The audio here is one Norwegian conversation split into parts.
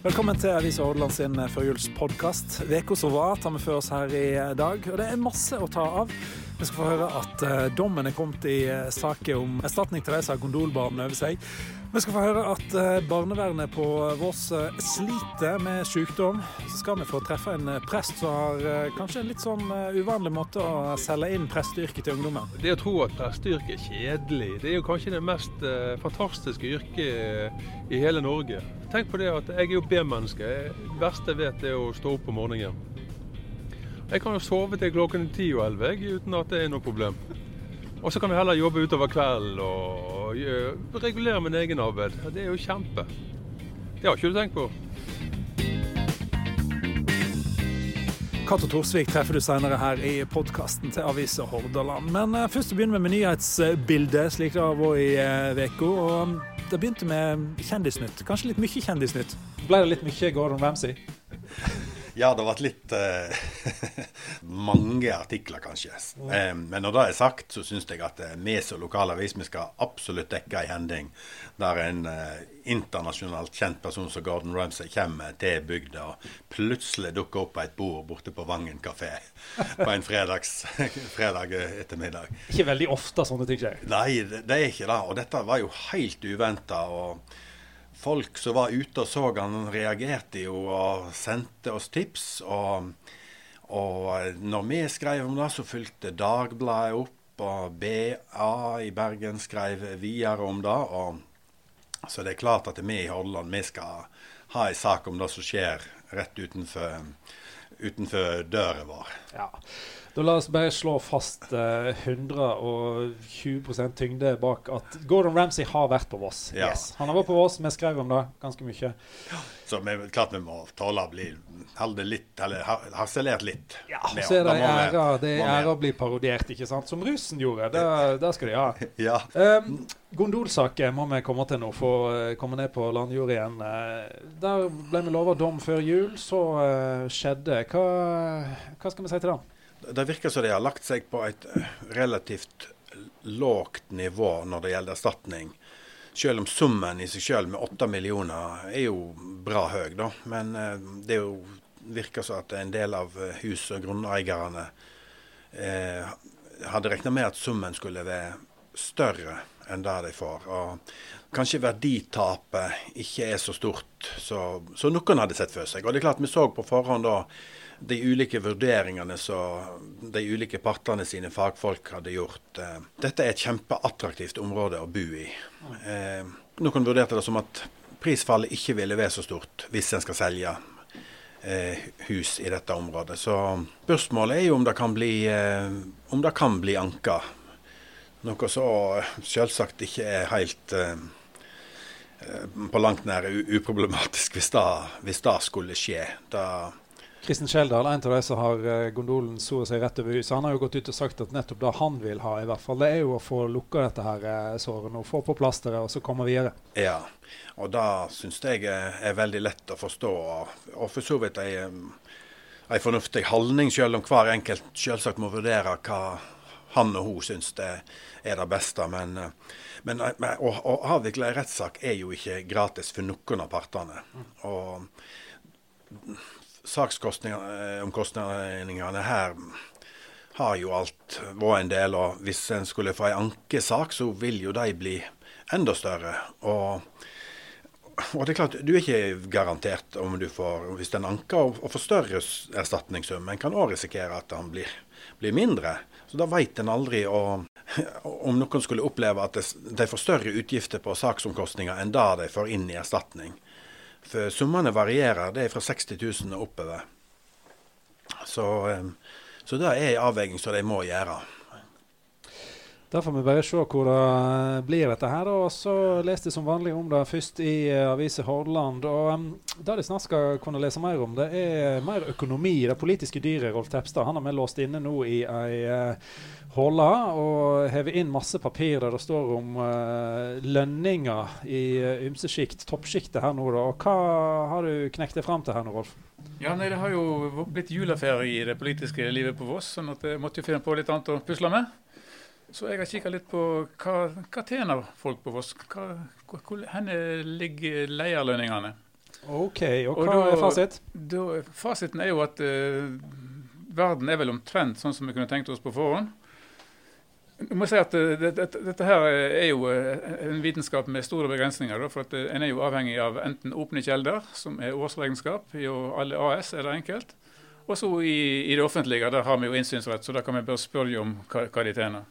Velkommen til Avisa Hordaland sin førjulspodkast. Uka som var, tar vi for oss her i dag. Og det er masse å ta av. Vi skal få høre at uh, dommen er kommet i saken om erstatning til de som har gondolbarn over seg. Vi skal få høre at uh, barnevernet på Voss sliter med sykdom. Så skal vi få treffe en prest som har kanskje en litt sånn uvanlig måte å selge inn presteyrket til ungdommen. Det å tro at presteyrket er kjedelig, det er jo kanskje det mest fantastiske yrket i hele Norge. Tenk på det at jeg er jo B-menneske. Det verste jeg vet er å stå opp om morgenen. Jeg kan jo sove til klokken ti og elleve uten at det er noe problem. Og så kan vi heller jobbe utover kvelden og regulere min egen arbeid. Det er jo kjempe. Det har ikke du tenkt på. Cato Torsvik treffer du senere her i podkasten til Avisa Hordaland. Men uh, først begynner vi med nyhetsbildet, slik det har vært i uka. Uh, og det begynte med Kjendisnytt. Kanskje litt mye Kjendisnytt? Ble det litt mye Gordon Ramsay? Ja, det har vært litt uh, mange artikler, kanskje. Uh, men når det er sagt, så syns jeg at vi som lokalavis vi skal absolutt dekke en hending der en internasjonalt kjent person som Gordon Ramsay kommer til bygda og plutselig dukker opp på et bord borte på Vangen kafé på en fredags, fredag ettermiddag. Ikke veldig ofte sånne ting skjer? Nei, det, det er ikke det. Og dette var jo helt uventa folk som var ute og så han, reagerte jo og sendte oss tips. Og, og når vi skrev om det, så fulgte Dagbladet opp, og BA i Bergen skrev videre om det. Og, så det er klart at vi i Hordaland vi skal ha en sak om det som skjer rett utenfor, utenfor døra vår. Ja. Da la oss bare slå fast uh, 120% tyngde bak at Gordon Ramsay har vært på Voss. Ja. Yes. Han har vært på Voss, vi skrev om det ganske mye. Ja. Så vi, klart vi må tåle å bli holde litt, eller harselert litt. Ja, så er det ære, det er ære å bli parodiert, ikke sant? Som russen gjorde. Det, det skal de ha. ja. Um, Gondolsaker må vi komme til nå, for å komme ned på landjord igjen. Uh, der ble vi lova dom før jul, så uh, skjedde. Hva, hva skal vi si til det? Det virker som de har lagt seg på et eh, relativt lågt nivå når det gjelder erstatning. Selv om summen i seg selv med åtte millioner er jo bra høy, da. Men eh, det jo, virker som at en del av eh, hus- og grunneierne eh, hadde regna med at summen skulle være større enn det de får. Og kanskje verditapet ikke er så stort som noen hadde sett for seg. Og det er klart Vi så på forhånd da de ulike vurderingene som de ulike partene sine fagfolk hadde gjort. Eh, dette er et kjempeattraktivt område å bo i. Eh, noen vurderte det som at prisfallet ikke ville være så stort hvis en skal selge eh, hus i dette området. Så spørsmålet er jo om det kan bli, om det kan bli anka. Noe så selvsagt ikke er helt på langt nær uproblematisk hvis det, hvis det skulle skje. Da Kristen Skjeldal, en av de som har eh, gondolen så å si rett over huset, han har jo gått ut og sagt at nettopp det han vil ha, i hvert fall, det er jo å få lukka dette her eh, såret nå. få på plasteret og så komme videre. Ja, og det syns jeg er veldig lett å forstå, og for så vidt ei, ei fornuftig holdning, selv om hver enkelt selvsagt må vurdere hva han og hun syns det er det beste. Men, men å, å avvikle en rettssak er jo ikke gratis for noen av partene. Og saksomkostningene her har jo alt vært en del. Og hvis en skulle få en ankesak, så vil jo de bli enda større. Og, og, det er klart, du er ikke garantert om du får, hvis en anker og, få større erstatningssum. En kan òg risikere at den blir, blir, mindre. Så da veit en aldri. Og, om noen skulle oppleve at de får større utgifter på saksomkostninger enn det de får inn i erstatning. For summene varierer. Det er fra 60 000 og oppover. Så, så det er en avveining som de må gjøre. Da får vi bare se hvor det blir dette her. Og så leste jeg som vanlig om det først i uh, Avisa Hordaland. Og um, det de snart skal kunne lese mer om, det er mer økonomi. Det politiske dyret Rolf Tepstad han har vi låst inne nå i ei uh, og hevet inn masse papir der det står om uh, lønninger i uh, ymse sjikt, toppsjiktet her nå. da. Og Hva har du knekt deg fram til her nå, Rolf? Ja, nei, Det har jo blitt juleferie i det politiske livet på Voss, sånn at jeg måtte jo finne på litt annet å pusle med. Så jeg har kikka litt på hva, hva tjener folk på Voss. Hvor ligger leierlønningene? OK, og hva og da, er fasit? Da, fasiten er jo at uh, verden er vel omtrent sånn som vi kunne tenkt oss på forhånd. Jeg må si at dette, dette, dette her er jo en vitenskap med store begrensninger. Da, for at En er jo avhengig av enten åpne kjelder, som er årsregnskap. I alle AS er det enkelt. Og så i, i, det offentlige der har vi jo innsynsrett, så da kan vi bare spørre om hva, hva de tjener.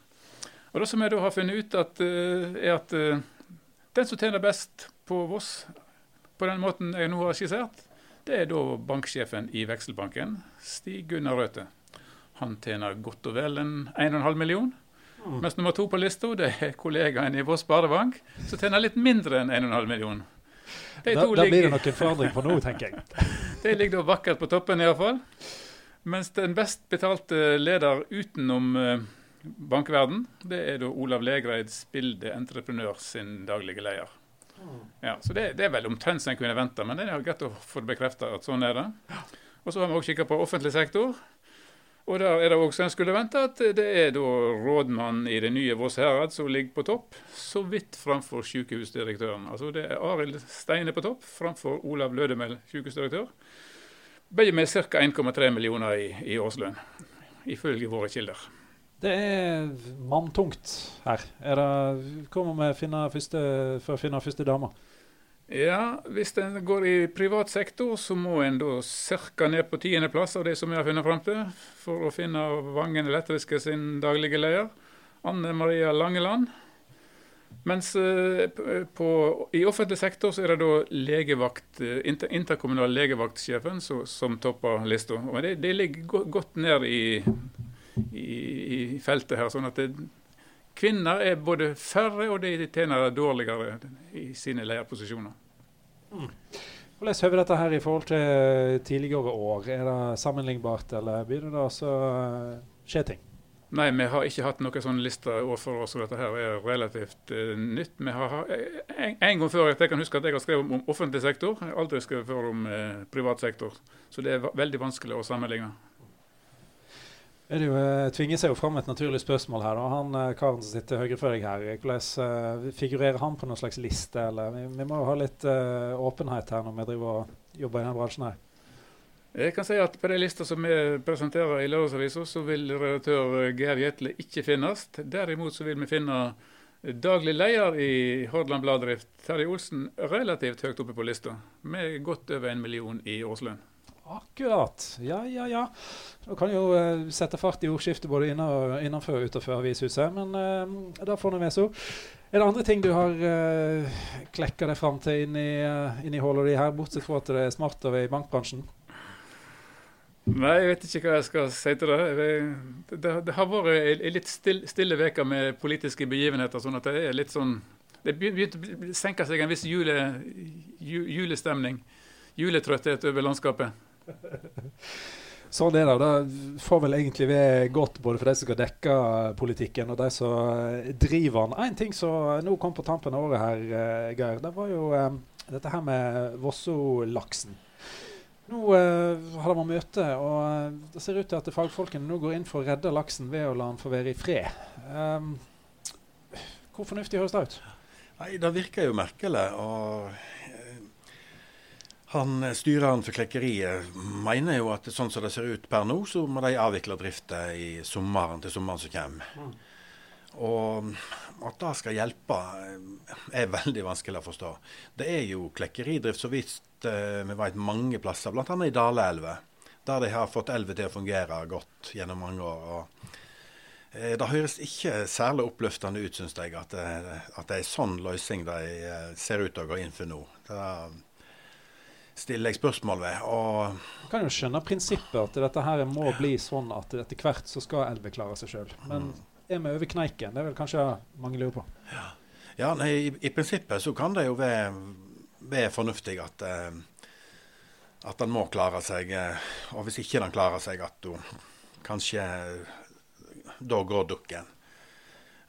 Og Det som jeg da har funnet ut, at, er at den som tjener best på Voss, på den måten jeg nå har skissert, det er da banksjefen i Vekselbanken, Stig Gunnar Røthe. Han tjener godt og vel en 1,5 million. Mm. Mens nummer to på lista det er kollegaen i Voss Sparebank, som tjener litt mindre enn 1,5 million. De da, da blir det nok en forandring på noe, tenker jeg. De ligger da vakkert på toppen, iallfall. Mens den best betalte leder utenom uh, bankverden, det er da Olav Legreid, Spilde Entreprenør sin daglige leder. Ja, så det, det er vel omtrent som en kunne vente, men det er greit å få bekrefta at sånn er det. Og så har vi også kikka på offentlig sektor. Og der er det også en skulle vente at det er da rådmannen i det nye Voss herad som ligger på topp, så vidt framfor sykehusdirektøren. Altså det er Arild Steine på topp framfor Olav Lødemel, sykehusdirektør. Begge med ca. 1,3 millioner i, i årslønn, ifølge våre kilder. Det er manntungt her. Er det, kommer vi finne første, for å finne første dame? Ja, hvis en går i privat sektor, så må en da ca. ned på tiendeplass av det som vi har funnet fram til, for å finne Vangen Elektriske sin daglige leder, Anne Maria Langeland. Mens eh, på, i offentlig sektor så er det da legevakt, eh, inter, interkommunal legevaktsjefen som, som topper lista. Og det, det ligger godt ned i i, i feltet her. sånn at det, Kvinner er både færre og de tjener dårligere i sine lederposisjoner. Mm. Hvordan høver dette her i forhold til tidligere år? Er det sammenlignbart, eller begynner det å skje ting? Nei, vi har ikke hatt noen sånn liste overfor oss, og dette her er relativt uh, nytt. Vi har, en, en, gang før jeg kan huske at jeg har skrevet om offentlig sektor. Jeg har aldri skrevet før om uh, privat sektor. Så det er veldig vanskelig å sammenligne det jo, eh, tvinger seg jo fram et naturlig spørsmål her. Da. Han eh, karen som sitter høyre for deg her, hvordan uh, figurerer han på noen slags liste? Eller? Vi, vi må jo ha litt uh, åpenhet her når vi driver og jobber i denne bransjen her. Jeg kan si at På de lista som vi presenterer i Lørdagsavisa, så vil redaktør Geir Gjetle ikke finnes. Derimot så vil vi finne daglig leder i Hordaland Bladdrift, Terje Olsen, relativt høyt oppe på lista, med godt over en million i årslønn. Akkurat. Ja, ja, ja. Du kan jo uh, sette fart i ordskiftet både innenfor og utenfor avishuset, men uh, da får vi så. Er det andre ting du har uh, klekka deg fram til inni, uh, inni hullet her, bortsett fra at det er smart over i bankbransjen? Nei, jeg vet ikke hva jeg skal si til det. Det, det, det har vært ei litt stille, stille uke med politiske begivenheter. sånn at det er litt sånn Det begynte å senke seg en viss jule, julestemning. Juletrøtthet over landskapet. Sånn er det. Det får vel egentlig være godt både for de som skal dekke politikken, og de som driver den. En ting som nå kom på tampen av året her, eh, Geir, det var jo um, dette her med Vosso-laksen. Nå uh, har det vært møte, og det ser ut til at fagfolkene nå går inn for å redde laksen ved å la den få være i fred. Um, hvor fornuftig høres det ut? Nei, Det virker jo merkelig. og han, eh, Styreren for klekkeriet mener jo at sånn som det ser ut per nå, så må de avvikle drifta i sommeren til sommeren som kommer. Mm. Og at det skal hjelpe, eh, er veldig vanskelig å forstå. Det er jo klekkeridrift så vidt uh, vi vet mange plasser, bl.a. i Daleelva, der de har fått elva til å fungere godt gjennom mange år. Det høres ikke særlig oppløftende ut, syns jeg, at det, at det er sånn løsning de ser ut til å gå inn for nå. Det er stiller jeg spørsmål ved. Og jeg kan jo skjønne prinsippet at dette her må bli sånn at etter hvert så skal elve klare seg sjøl. Men mm. er vi over kneiken? Det er vel kanskje mange lurer på. Ja, ja nei, i, i, prinsippet så kan det jo være, være fornuftig at eh, at den må klare seg. Eh, og hvis ikke den klarer seg, at hun kanskje Da går dukken.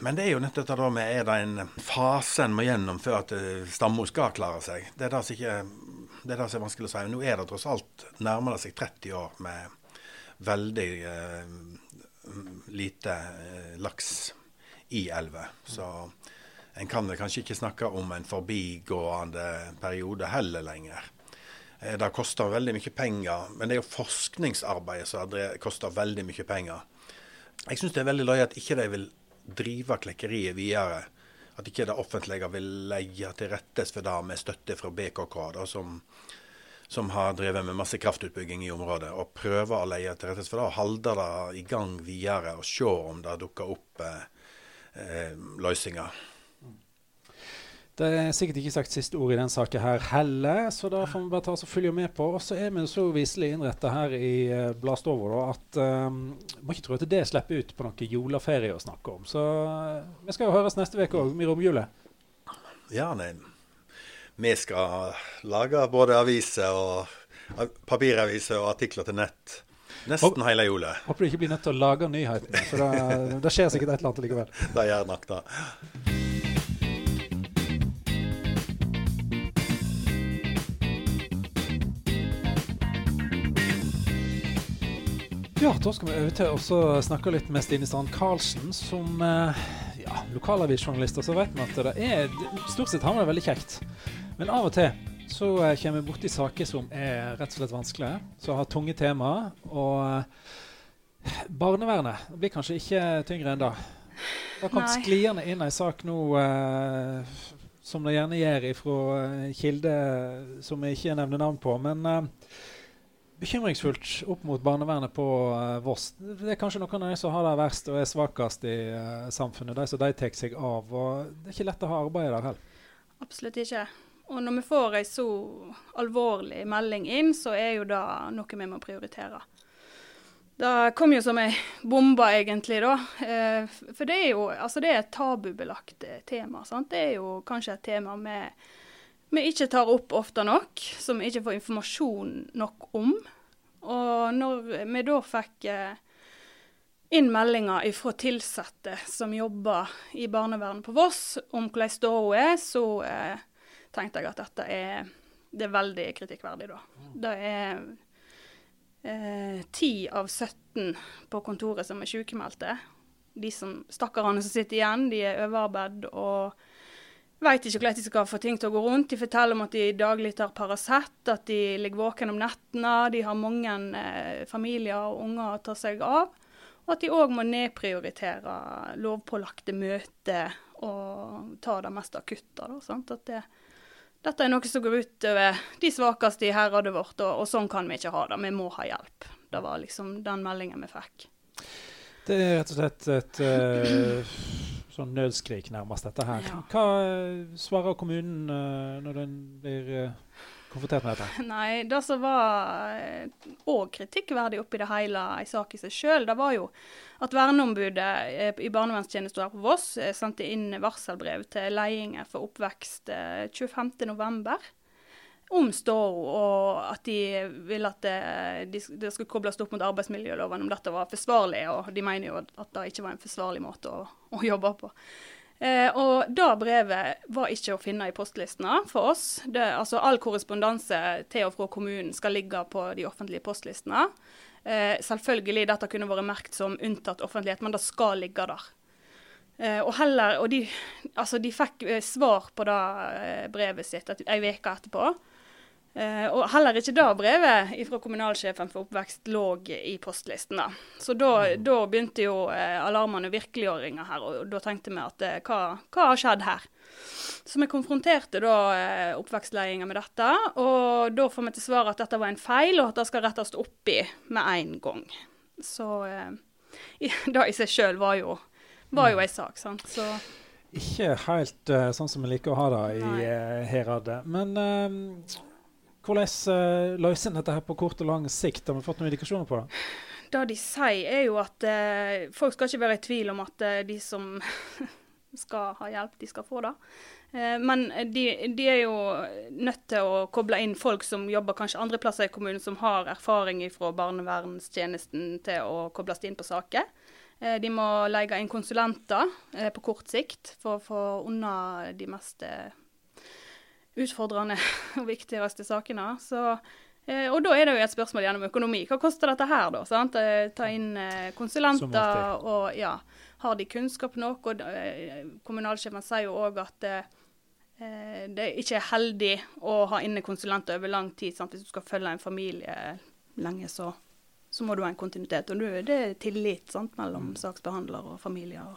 Men det er jo nettopp det med er den fasen må gjennom før at eh, stammo skal klare seg. Det er det som ikke det er det som er vanskelig å si. Nå er det tross alt nærmer det seg 30 år med veldig eh, lite eh, laks i elva. Så en kan vel kanskje ikke snakke om en forbigående periode heller lenger. Eh, Det koster veldig mye penger, men det er jo forskningsarbeidet som koster veldig mye penger. Jeg syns det er veldig løye at ikke de vil drive klekkeriet videre. At ikke det offentlige vil legge til rettes for det med støtte fra BKK, da, som, som har drevet med masse kraftutbygging i området. Og prøve å legge til rettes for det, og holde det i gang videre og se om det dukker opp eh, eh, løsninger. Det er sikkert ikke sagt siste ord i den saken her heller, så da får vi bare ta oss og følge med på. Og så er vi så viselig innretta her i uh, Bladstovo da, at um, må ikke tro at det slipper ut på noe juleferie å snakke om. Så eh, vi skal jo høres neste uke òg, i romjule. Ja, nei. Vi skal lage både aviser og papiraviser og artikler til nett. Nesten hele jula. Håper du ikke blir nødt til å lage nyhetene, for da skjer sikkert et eller annet likevel. Det gjør nok det. Ja, da skal vi over til å snakke litt med Stine Strand Karlsen. Som eh, ja, lokalavisjournalister så vet vi at det er Stort sett har vi det veldig kjekt. Men av og til så eh, kommer vi borti saker som er rett og slett vanskelige, som har tunge temaer. Og eh, barnevernet blir kanskje ikke tyngre enn det. Det har kommet skliende inn ei sak nå eh, som det gjerne gjør ifra kilde som vi ikke nevner navn på. men eh, bekymringsfullt opp mot barnevernet på uh, Voss. Det er kanskje noen av de som har det verst og er svakest i uh, samfunnet. De som de tar seg av. og Det er ikke lett å ha arbeid der heller. Absolutt ikke. Og når vi får ei så alvorlig melding inn, så er jo det noe vi må prioritere. Det kom jo som ei bombe, egentlig, da. Eh, for det er jo altså det er et tabubelagt tema. Sant? Det er jo kanskje et tema vi, vi ikke tar opp ofte nok, som vi ikke får informasjon nok om. Og når vi da fikk eh, inn meldinger fra ansatte som jobber i barnevernet på Voss, om hvordan ståa er, så eh, tenkte jeg at dette er, det er veldig kritikkverdig, da. Det er eh, av 17 på kontoret som er sykemeldte. De som, stakkarene som sitter igjen, de er overarbeidet og Veit ikke hvordan de skal få ting til å gå rundt. De forteller om at de daglig tar Paracet, at de ligger våken om nettene. De har mange eh, familier og unger å ta seg av. Og at de òg må nedprioritere lovpålagte møter og ta det mest akutte. Da? At det, dette er noe som går ut over de svakeste i herredet vårt, og, og sånn kan vi ikke ha det. Vi må ha hjelp. Det var liksom den meldingen vi fikk. Det er rett og slett et uh, sånn nødskrik, nærmest, dette her. Ja. Hva uh, svarer kommunen uh, når den blir uh, konfrontert med dette? Nei, det som var òg kritikkverdig oppi det hele, ei sak i seg sjøl, det var jo at verneombudet eh, i barnevernstjenesten på Voss eh, sendte inn varselbrev til ledelsen for oppvekst eh, 25.11. om ståa, og at de ville at det, de, det skulle kobles opp mot arbeidsmiljøloven, om dette var forsvarlig. Og de mener jo at det ikke var en forsvarlig måte å, å jobbe på. Eh, og det brevet var ikke å finne i postlistene for oss. Det, altså All korrespondanse til og fra kommunen skal ligge på de offentlige postlistene. Eh, selvfølgelig, dette kunne vært merkt som unntatt offentlighet, men det skal ligge der. Eh, og heller, og de, altså de fikk eh, svar på det eh, brevet sitt ei uke etterpå. Eh, og heller ikke det brevet fra kommunalsjefen for oppvekst lå i postlisten. da. Så da, da begynte jo eh, alarmene virkelig å ringe her, og da tenkte vi at eh, hva, hva har skjedd her? Så vi konfronterte da eh, oppvekstledelsen med dette, og da får vi til svar at dette var en feil, og at det skal rettes opp i med en gang. Så i, det i seg sjøl var jo, var jo ei sak, sant. Så Ikke helt uh, sånn som vi liker å ha det i uh, Heradet. Men uh, hvordan uh, løser en dette her på kort og lang sikt? Har vi fått noen indikasjoner på det? Det de sier, er jo at eh, folk skal ikke være i tvil om at eh, de som skal ha hjelp, de skal få det. Eh, men de, de er jo nødt til å koble inn folk som jobber kanskje andre plasser i kommunen, som har erfaring fra barnevernstjenesten til å kobles inn på saker. Eh, de må legge inn konsulenter eh, på kort sikt for å få unna de mest eh, utfordrende og viktigste sakene. Så Eh, og da er det jo et spørsmål gjennom økonomi. Hva koster dette her, da? Sant? Eh, ta inn eh, konsulenter, og ja, har de kunnskap nok? Og kommunalsjefen sier jo òg at det ikke er heldig å ha inne konsulenter over lang tid. Sant? Hvis du skal følge en familie lenge, så, så må du ha en kontinuitet. Og det er tillit sant? mellom saksbehandler og familier.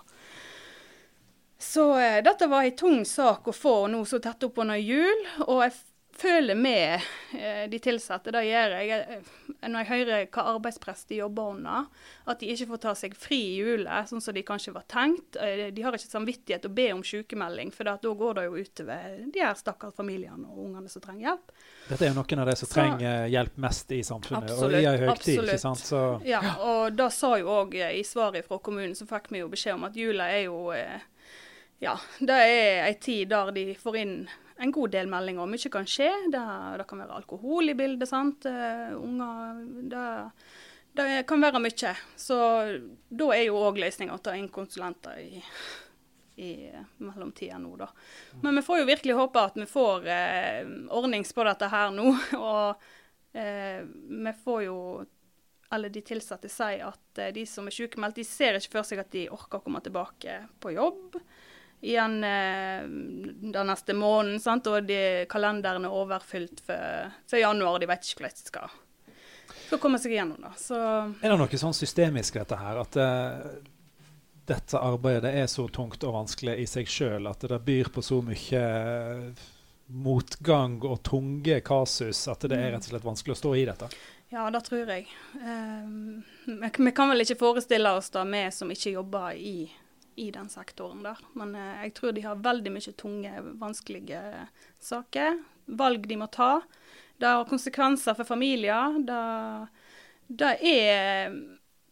Så eh, dette var en tung sak å få nå så tett opp under jul. Og jeg føler med eh, de ansatte. Det gjør jeg eh, når jeg hører hva arbeidspress de jobber under. At de ikke får ta seg fri i julet, sånn som de kanskje var tenkt. Eh, de har ikke samvittighet å be om sykemelding, for da går det jo utover de her stakkars familiene og ungene som trenger hjelp. Dette er jo noen av de som så, trenger hjelp mest i samfunnet, absolutt, og i ei høytid. ikke sant? Så, ja, og da sa jo òg i svaret fra kommunen, så fikk vi jo beskjed om at jula er jo ja, det er ei tid der de får inn en god del meldinger. Mye kan skje. Det, det kan være alkohol i bildet. sant? Uh, unger det, det, kan være mye. Så da er jo òg løsninga å ta inn konsulenter i, i mellomtida nå, da. Men vi får jo virkelig håpe at vi får uh, ordnings på dette her nå. Og uh, vi får jo alle de ansatte sier at de som er sykemeldt, de ser ikke for seg at de orker å komme tilbake på jobb igjen eh, den neste måneden. Sant? Og de, kalenderen er overfylt for, for, januar, de vet ikke hvordan de skal, skal komme seg igjennom. Da. Så er det noe sånn systemisk dette her? At uh, dette arbeidet er så tungt og vanskelig i seg sjøl at det byr på så mye motgang og tunge kasus at det er rett og slett vanskelig å stå i dette? Ja, det tror jeg. Um, vi kan vel ikke forestille oss det, vi som ikke jobber i i den sektoren der. Men eh, jeg tror de har veldig mye tunge, vanskelige saker. Valg de må ta. Det har konsekvenser for familier. Det, det er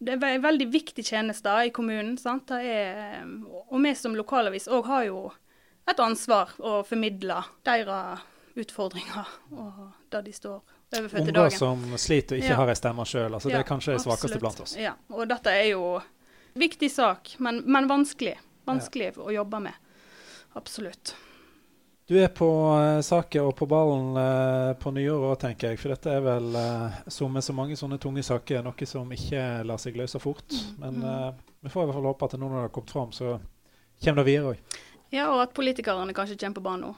det er en veldig viktig tjeneste i kommunen. Sant? Er, og vi som lokalavis òg har jo et ansvar å formidle deres utfordringer og det de står overfor til dagen. Unger som sliter og ikke ja. har ei stemme sjøl. Altså, ja, det er kanskje de svakeste blant oss. Ja, og dette er jo Viktig sak, men, men vanskelig. Vanskelig ja. å jobbe med. Absolutt. Du er på uh, saken og på ballen uh, på nyåret òg, tenker jeg. For dette er vel, uh, som med så mange sånne tunge saker, noe som ikke lar seg løse fort. Mm. Men uh, vi får i hvert fall håpe at nå når det har kommet fram, så kommer det videre òg. Ja, og at politikerne kanskje kommer på banen nå.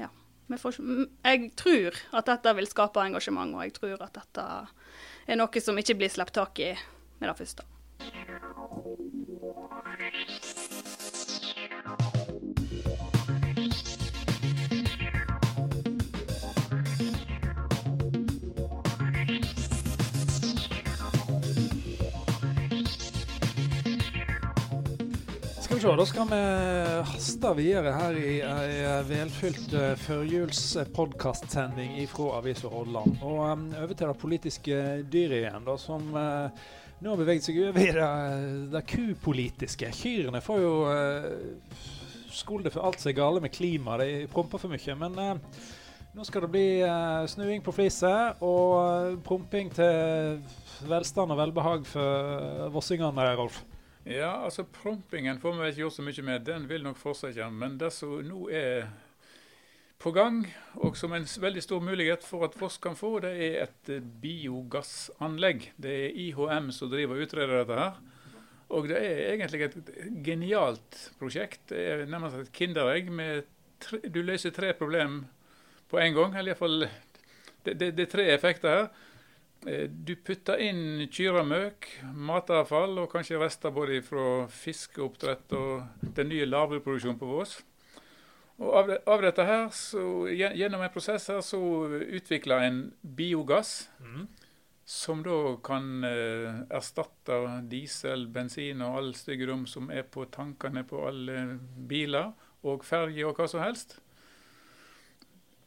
Ja. Jeg tror at dette vil skape engasjement, og jeg tror at dette er noe som ikke blir sluppet tak i med det første. Se, Da skal vi haste videre her i ei velfylt uh, førjulspodkastsending fra Avisa Hordaland. Og um, over til det politiske dyret igjen, da, som uh, nå har beveget seg over i det, det kupolitiske. Kyrne får jo uh, skulde for alt som er gale med klimaet. De promper for mye. Men uh, nå skal det bli uh, snuing på fliset og promping til velstand og velbehag for vossingene, Rolf. Ja, altså prompingen får vi ikke gjort så mye med. Den vil nok fortsette. Men det som nå er på gang, og som en veldig stor mulighet for at Voss kan få, det er et eh, biogassanlegg. Det er IHM som driver og utreder dette her. Og det er egentlig et genialt prosjekt. Det er nærmest et kinderegg. Tre, du løser tre problem på en gang. Eller iallfall det, det, det er tre effekter her. Eh, du putter inn kyramøk, matavfall og kanskje rester både fra fiskeoppdrett og den nye larveproduksjonen på Vås. Og av, av, dette her, så, Gjennom en prosess her så utvikla en biogass. Mm. Som da kan eh, erstatte diesel, bensin og all styggedom som er på tankene på alle biler og ferger og hva som helst.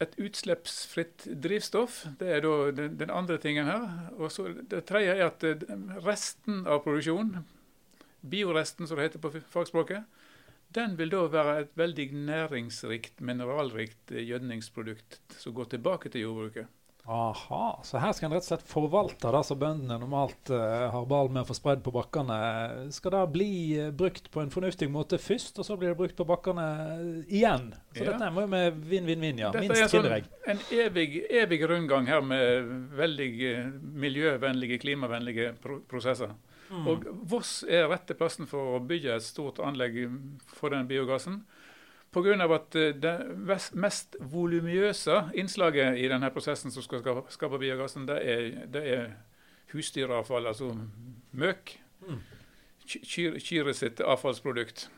Et utslippsfritt drivstoff, det er da den, den andre tingen her. Og så Det tredje er at eh, resten av produksjonen, bioresten som det heter på fagspråket, den vil da være et veldig næringsrikt, mineralrikt eh, gjødningsprodukt som går tilbake til jordbruket. Aha, Så her skal en rett og slett forvalte det som bøndene normalt uh, har ball med å få spredd på bakkene. Skal det bli uh, brukt på en fornuftig måte først, og så blir det brukt på bakkene igjen? Så ja. dette må jo med vinn-vinn-vinn, ja. Dette Minst kinderegg. Sånn, en evig, evig rundgang her med veldig miljøvennlige, klimavennlige pro prosesser. Mm. Og Voss er rette plassen for å bygge et stort anlegg for den biogassen. Pga. at eh, det mest volumiøse innslaget i denne prosessen som skal skape, biogassen, det er, det er husdyravfall, altså møk. Mm. Ky- Kyr, sitt avfallsprodukt.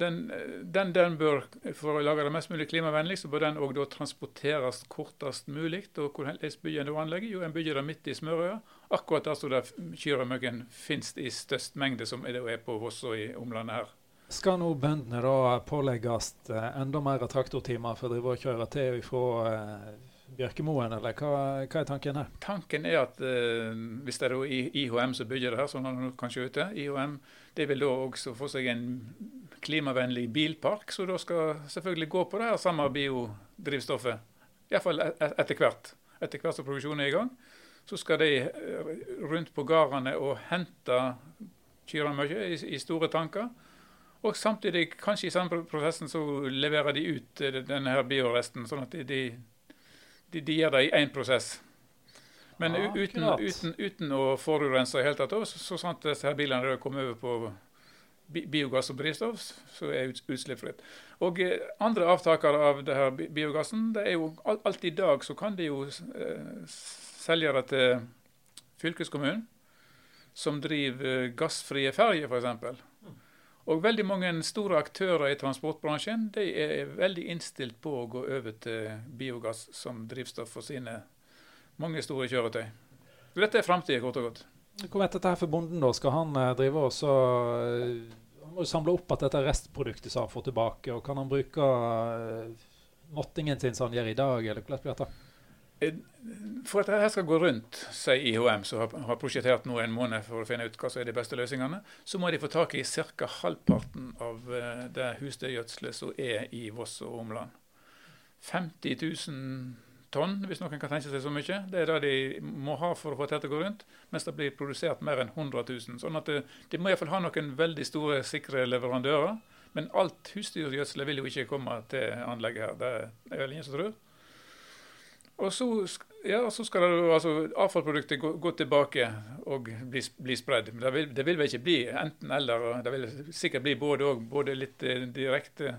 Den, den, den bør, For å lage det mest mulig klimavennlig, så bør den òg transporteres kortest mulig. Og hvordan bygger en da anlegget? Jo, en bygger det midt i smørøya. Akkurat der som kyremøkken finnes i størst mengde, som det er på Voss og i omlandet her. Skal nå bøndene da pålegges eh, enda mer traktortimer for å drive og kjøre til fra eh, Bjørkemoen, eller hva, hva er tanken her? Tanken er at eh, hvis det er IHM som bygger det her, som han kanskje ute, IHM, det vil da også få seg en klimavennlig bilpark, som da skal selvfølgelig gå på det her samme biodrivstoffet. Iallfall etter hvert. Etter hvert som produksjonen er i gang, så skal de eh, rundt på gårdene og hente kyremøkje i, i store tanker. Og samtidig, kanskje i samme prosessen, så leverer de ut eh, denne her bioresten, sånn at de, de, de, de gjør det i én prosess. Men Ja, uten, uten, uten å forurense i det hele tatt, så, så sant disse her bilene kommer over på biogass og drivstoff, så er ut, utslippsfritt. Og eh, andre avtakere av det her biogassen, det er jo alt i dag så kan de jo eh, selge det til fylkeskommunen, som driver eh, gassfrie ferjer, f.eks. Og veldig mange store aktører i transportbransjen de er veldig innstilt på å gå over til biogass som drivstoff for sine mange store kjøretøy. Dette er framtida, kort og godt. Hvor vet dette her for bonden, da? Skal han eh, drive og så eh, Han må jo samle opp at dette restproduktet som han får tilbake, og kan han bruke eh, måttingen sin som han gjør i dag, eller hvordan blir dette? For at dette skal gå rundt, sier IHM, som har, prosjektert nå en måned for å finne ut hva som er de beste løsningene, så må de få tak i ca. halvparten av det husdyrgjødselet som er i Voss og omland. 50 000 tonn, hvis noen kan tenke seg så mye. Det er det de må ha for å få dette til å gå rundt, mens det blir produsert mer enn 100 000. Sånn at de må iallfall ha noen veldig store, sikre leverandører. Men alt husdyrgjødselet vil jo ikke komme til anlegget her. Det er vel ingen som tror. Og så, ja, så skal det, altså, avfallsproduktet gå, gå tilbake og bli, bli spredd. Men Det vil, det vil vel ikke bli enten-eller. Det vil sikkert bli både og. Både litt eh, direkte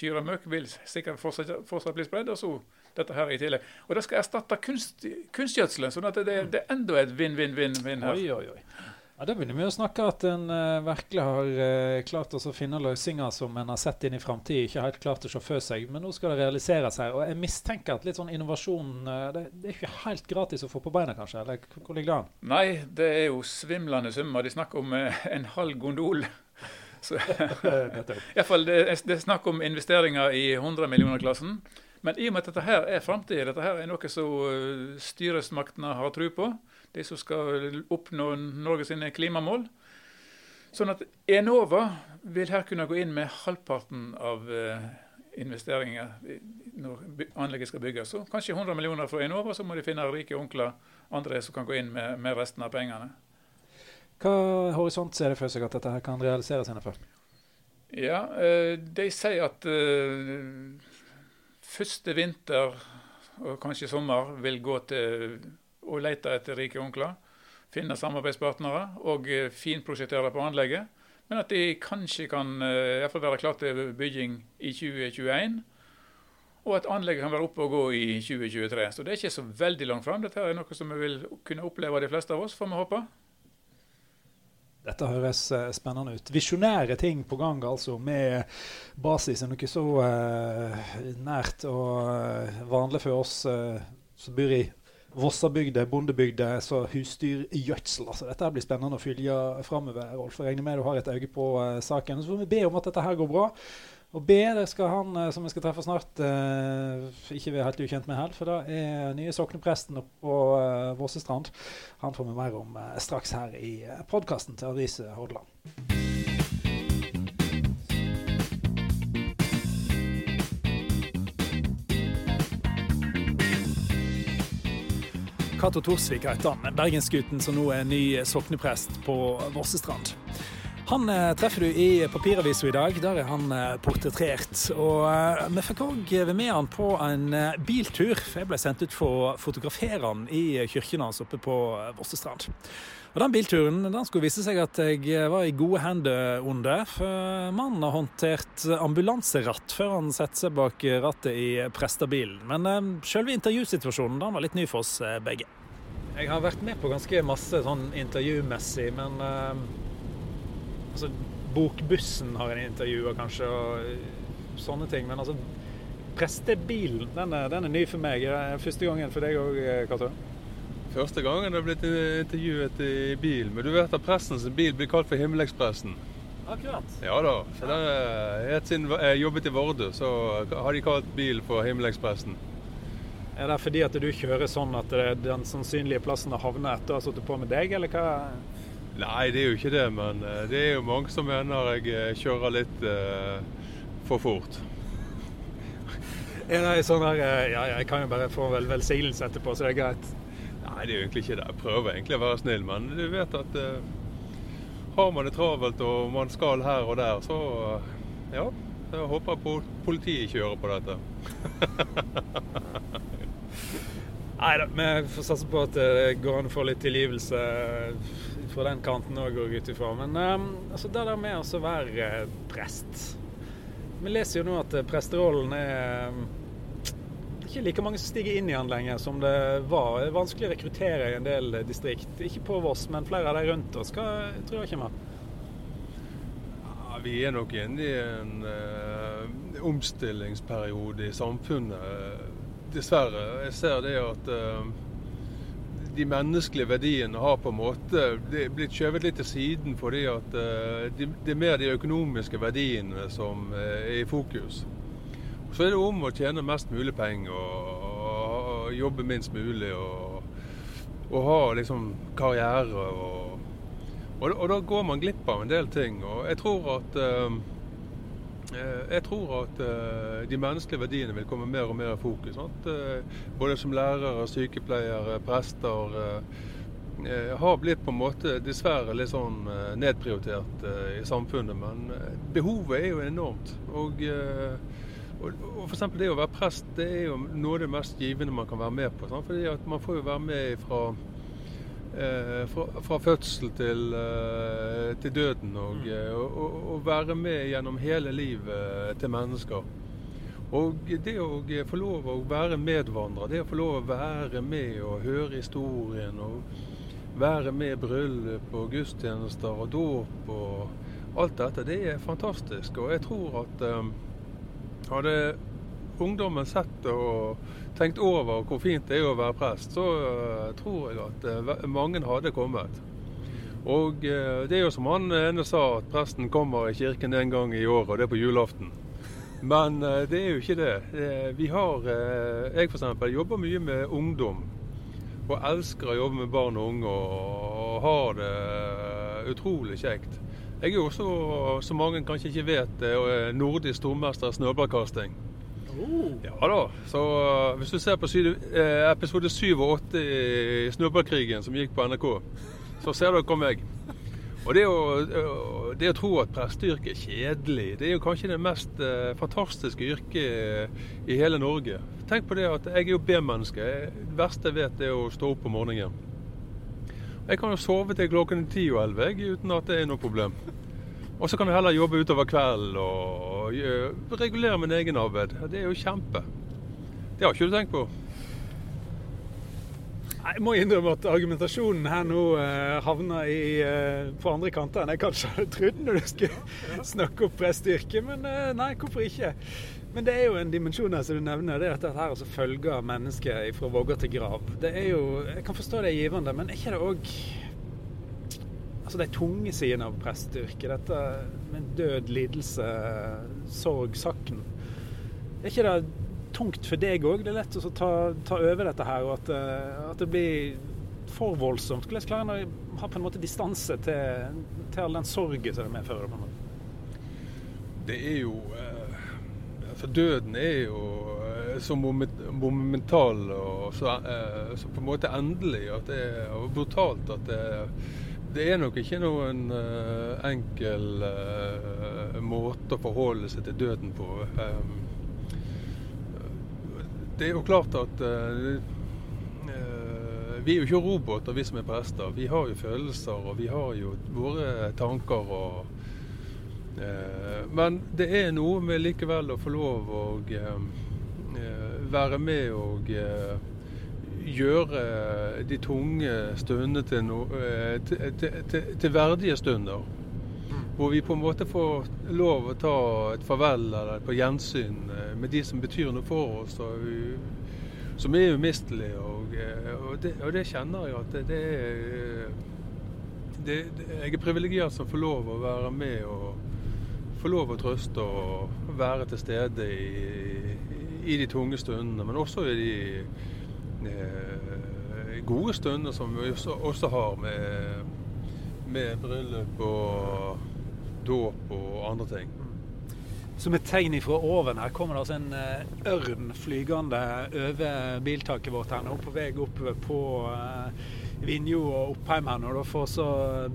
kyremøkk vil sikkert fortsatt, fortsatt bli spredd, og så dette her i tillegg. Og det skal erstatte kunst, kunstgjødselen, sånn at det, det er enda et vinn-vinn-vinn-vinn her. Oi, oi, oi. Ja, Da begynner vi å snakke at en uh, virkelig har uh, klart å finne løsninger som en har sett inn i framtida, ikke helt klart å se for seg. Men nå skal det realiseres her. Og jeg mistenker at litt sånn innovasjon uh, det, det er ikke helt gratis å få på beina, kanskje? Eller hvor ligger det an? Nei, det er jo svimlende summer. De snakker om en halv gondol. Så, i hvert fall, det, det er snakk om investeringer i 100 millioner-klassen. Men i og med at dette her er framtida, dette her er noe som eh, styresmaktene har tro på, de som skal oppnå Norge sine klimamål. Sånn at Enova vil her kunne gå inn med halvparten av eh, investeringer når anlegget skal bygges. Så kanskje 100 millioner fra Enova, så må de finne rike onkler andre som kan gå inn med, med resten av pengene. Hva horisont ser det for seg at dette her kan realiseres innenfor? Ja, eh, de sier at første vinter og kanskje sommer vil gå til å lete etter rike onkler. Finne samarbeidspartnere og eh, finprosjektere på anlegget. Men at de kanskje kan eh, i fall være klart til bygging i 2021. Og at anlegget kan være oppe og gå i 2023. Så det er ikke så veldig langt fram. Dette er noe som vi vil kunne oppleve de fleste av oss, får vi håpe. Dette høres eh, spennende ut. Visjonære ting på gang, altså, med basis i noe så uh, nært og eh, vanlig for oss uh, som bor i Vossabygda, bondebygda, så husdyrgjødsel. Altså, dette blir spennende å følge framover. Rolf, regner med du har et øye på uh, saken. Så får vi be om at dette her går bra. Og B det skal han eh, som vi skal treffe snart, eh, ikke være helt ukjent med her. For det er nye soknepresten oppe på uh, Vossestrand. Han får vi mer om eh, straks her i uh, podkasten til Avise Hordaland. Cato Torsvik heter han, bergensgutten som nå er ny sokneprest på Vossestrand. Han eh, treffer du i papiravisa i dag. Der er han eh, portrettert. Og eh, vi fikk òg med han på en biltur. for Jeg ble sendt ut for å fotografere han i Kirkenes oppe på Vossestrand. Og Den bilturen den skulle vise seg at jeg var i gode hender under. For mannen har håndtert ambulanseratt før han setter seg bak rattet i prestebilen. Men selve intervjusituasjonen den var litt ny for oss begge. Jeg har vært med på ganske masse sånn intervjumessig, men altså, Bokbussen har en intervjuer kanskje, og eh, sånne ting. Men altså, prestebilen, den er, den er ny for meg. Det første gangen for deg òg, Cato? Første gangen det har blitt intervjuet i bil. Men du vet at prestens bil blir kalt for Himmelekspressen. Akkurat. Ja da. Så det er, helt siden jeg jobbet i Vardø, så har de kalt bil for Himmelekspressen. Er det fordi at du kjører sånn at er den sannsynlige plassen å havne etter å ha sittet på med deg, eller hva? Nei, det er jo ikke det, men eh, det er jo mange som mener jeg eh, kjører litt eh, for fort. Er det sånn der eh, Ja, jeg kan jo bare få vel velsignelse etterpå, så det er greit? Nei, det er jo egentlig ikke det. Jeg prøver egentlig å være snill, men du vet at eh, har man det travelt og man skal her og der, så ja. Jeg håper po politiet kjører på dette. Nei da, vi får satse på at det går an å få litt tilgivelse fra den kanten òg, går jeg ut ifra. Men um, altså det der med å være eh, prest Vi leser jo nå at eh, presterollen er um, ikke like mange som stiger inn i den lenger som det var. Det er vanskelig å rekruttere i en del eh, distrikt. Ikke på Voss, men flere av de rundt oss. Hva tror jeg kommer? Ja, vi er nok inne i en uh, omstillingsperiode i samfunnet. Dessverre. Jeg ser det at eh, de menneskelige verdiene har på en måte blitt skjøvet litt til siden fordi at eh, de, det er mer de økonomiske verdiene som eh, er i fokus. Så er det om å tjene mest mulig penger og, jobbe minst mulig og, og ha liksom karriere. Og, da går man glipp av en del ting. Og jeg tror at Eh, jeg tror at uh, de menneskelige verdiene vil komme mer og mer i fokus. Sant? både som lærere, sykepleiere, prester har blitt på en måte dessverre litt sånn nedprioritert i samfunnet. Men behovet er jo enormt. Og, og, og f.eks. det å være prest det er jo noe av det mest givende man kan være med på. Sant? Fordi at man får jo være med fra Eh, fra, fra, fødsel til, eh, til døden. Og, mm. eh, og, være med gjennom hele livet til mennesker. Og det å få lov å være medvandrer, det å få lov å være med og høre historien og være med i bryllup og gudstjenester og dåp og alt dette, det er fantastisk. Og jeg tror at hadde ungdommen sett og tenkt over hvor fint det er å være prest, så uh, tror jeg at uh, mange hadde kommet. Og uh, det er jo som han ene sa, at presten kommer i kirken en gang i året, og det er på julaften. Men det er jo ikke det. Vi har Jeg f.eks. jobber mye med ungdom. Og elsker å jobbe med barn og unge og har det utrolig kjekt. Jeg er jo også, som mange kanskje ikke vet, nordisk stormester i snøballkasting. Oh. Ja da. Så uh, hvis du ser på eh, episode 7 og 8 i Snøballkrigen som gikk på NRK, så ser dere meg. Og det å, uh, det å tro at presteyrket er kjedelig, det er jo kanskje det mest fantastiske yrket i hele Norge. Tenk på det at jeg er jo B-menneske. Det verste jeg vet, er å stå opp om morgenen. Jeg kan jo sove til klokken 10 og 11 uten at det er noe problem. Og så kan vi heller jobbe utover kvelden og regulere min egen arbeid. Det er jo kjempe. Det har ikke du tenkt på? Jeg må innrømme at argumentasjonen her nå eh, havner i, eh, på andre kanter enn jeg kanskje hadde trodd når du skulle snakke opp presteyrket. Men eh, nei, hvorfor ikke? Men det er jo en dimensjon her som du nevner. Det er at dette her altså følger mennesket fra vogger til grav. Det er jo, Jeg kan forstå det er givende, men er ikke det òg altså de tunge sidene av presteyrket. Dette med død, lidelse, sorg, sakn. Er ikke det tungt for deg òg? Det er lett å ta, ta, over dette her, og at, eh, at det blir for voldsomt. Hvordan klarer en å ha på en måte distanse til, til all den sorgen som det medfører? på en måte? Det er jo eh, altså Døden er jo eh, så monumental og så, så, på en måte endelig at det og brutalt at det Det er nok ikke noen uh, enkel uh, måte å forholde seg til døden på. Um, det er jo klart at uh, vi er jo ikke roboter, vi som er prester. Vi har jo følelser, og vi har jo våre tanker. og Men det er noe med likevel å få lov å være med og gjøre de tunge stundene til, no, eh, til, til, til, verdige stunder. Hvor vi på en måte får lov å ta et farvel eller et på gjensyn eh, med de som betyr noe for oss, og som er umistelige. Og, eh, og, og, det kjenner jeg at det, det er det, Jeg er privilegert som får lov å være med og få lov å trøste og være til stede i, i de tunge stundene, men også i de Eh, gode stunder som vi også, også har med, med bryllup og dåp og andre ting. Som et tegn fra oven her kommer det altså en uh, ørn flygende over biltaket vårt her nå, på vei opp på uh, Vinjo og Oppheim her når du får så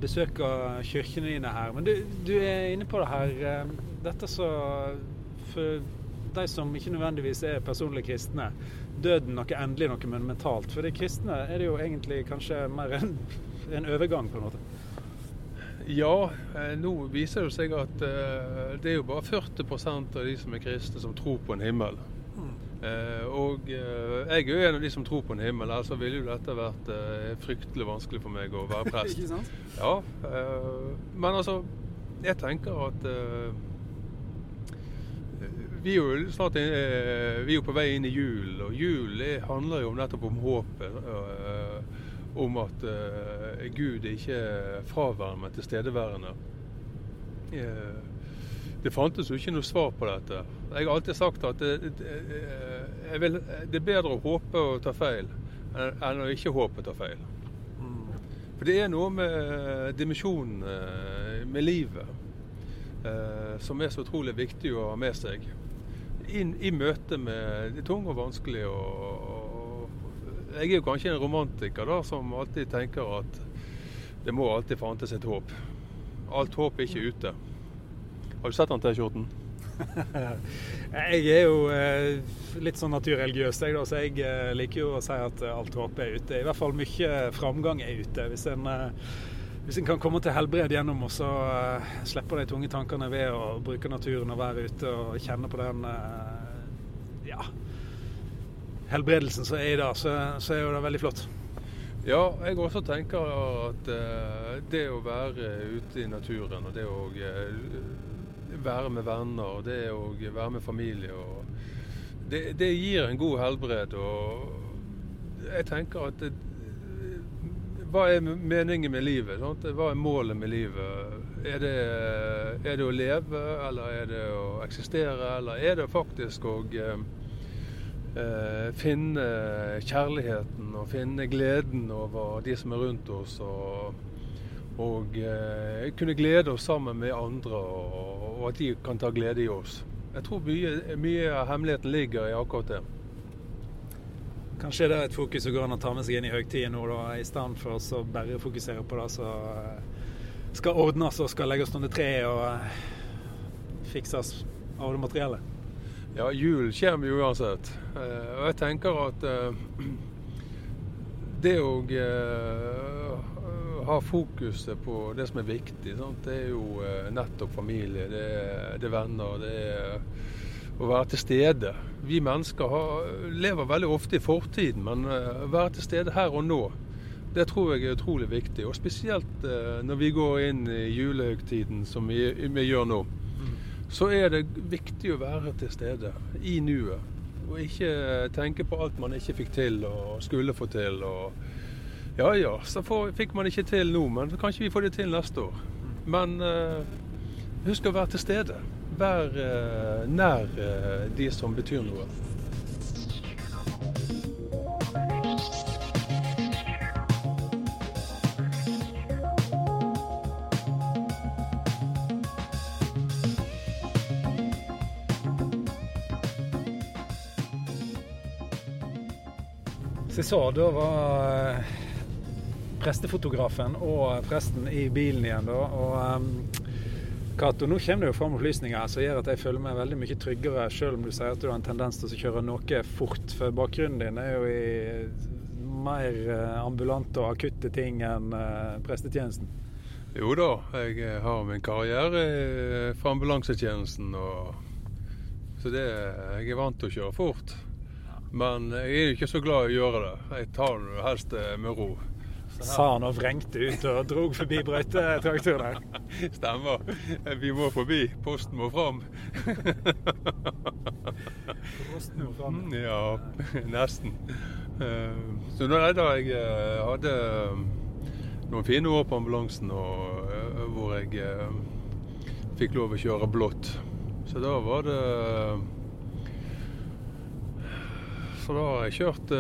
besøk av kirkene dine her. Men du, du, er inne på det her. Dette så For de som ikke nødvendigvis er personlig kristne, døden noe endelig, noe monumentalt. For de kristne er det jo egentlig kanskje mer en, en overgang, på en måte. Ja, eh, nå viser det seg at uh, det er jo bare 40% av de som er kristne, som tror på en himmel. Mm. Uh, og uh, jeg er jo en av de som tror på en himmel, altså ville jo dette vært fryktelig vanskelig for meg å være prest. Ikke sant? Ja, men altså, jeg tenker at vi er jo snart eh, vi er på vei inn i julen, og jul handler jo nettopp om håpet. Eh, om at Gud ikke er fraværende, men tilstedeværende. det fantes jo ikke noe svar på dette. Jeg har alltid sagt at det, det, vil, det er bedre å håpe og ta feil enn å ikke håpe og ta feil. For det er noe med dimensjonen med livet som er så utrolig viktig å ha med seg inn i møte med det tunge og vanskelige. Og, jeg er jo kanskje en romantiker da, som alltid tenker at det må alltid fantes et håp. Alt håp er ikke ute. Har du sett den T-skjorten? jeg er jo eh, litt sånn naturreligiøs, jeg, da, så jeg eh, liker jo å si at alt håp er ute. I hvert fall mye framgang er ute. Hvis en eh, hvis en kan komme til helbred gjennom og så uh, slippe de tunge tankene ved å bruke naturen og være ute og kjenne på den uh, ja, helbredelsen som er i dag, så, så, er jo det veldig flott. Ja, jeg også tenker at uh, det å være ute i naturen og det å være med venner og det å være med familie og det, det gir en god helbred. og jeg tenker at det, hva er meningen med livet? Sant? Hva er målet med livet? Er det, er det, å leve, eller er det å eksistere, eller er det faktisk å eh, eh, finne kjærligheten og finne gleden over de som er rundt oss, og, og eh, kunne glede oss sammen med andre, og, og, at de kan ta glede i oss. Jeg tror mye, mye av hemmeligheten ligger i akkurat det. Kanskje det er et fokus som går an å ta med seg inn i høytiden nå, da, i stedet for å bare fokusere på det som eh, skal ordnes og skal legges under treet og eh, fikses av det materielle? Ja, jul kommer uansett. Eh, og jeg tenker at det å ha fokuset på det som er viktig, sant? det er jo nettopp familie, det er, det er venner, det er å være til stede. Vi mennesker har, lever veldig ofte i fortiden, men eh, å være til stede her og nå, det tror jeg er utrolig viktig. Og spesielt uh, når vi går inn i julehøgtiden, som vi, vi, gjør nå, så er det viktig å være til stede i nuet. Og ikke tenke på alt man ikke fikk til og skulle få til. Og ja ja, så får, fikk man ikke til nå, men kanskje vi får det til neste år. Men uh, husk å være til stede. Vær eh, nær eh, de som betyr noe. Sa da var prestefotografen og presten i bilen igjen, da. Og Cato, nå kommer det jo fram opplysninger som gjør at jeg føler meg veldig mye tryggere, selv om du sier at du har en tendens til å kjøre noe fort. For bakgrunnen din er jo i mer eh, ambulante og akutte ting enn uh, prestetjenesten. Jo da, jeg eh, har min karriere fra ambulansetjenesten. Og, så det, jeg er vant til å kjøre fort. Men jeg er jo ikke så glad i å gjøre det. Jeg tar det helst med ro. Sa han og vrengte ut og drog forbi brøytetraktoren. Stemmer. Vi må forbi. Posten må fram. Posten må fram? Ja, nesten. Eh, så da jeg eh, hadde eh, noen fine år på ambulansen og, hvor jeg fikk lov å kjøre blått. Så da var det Så da har jeg kjørt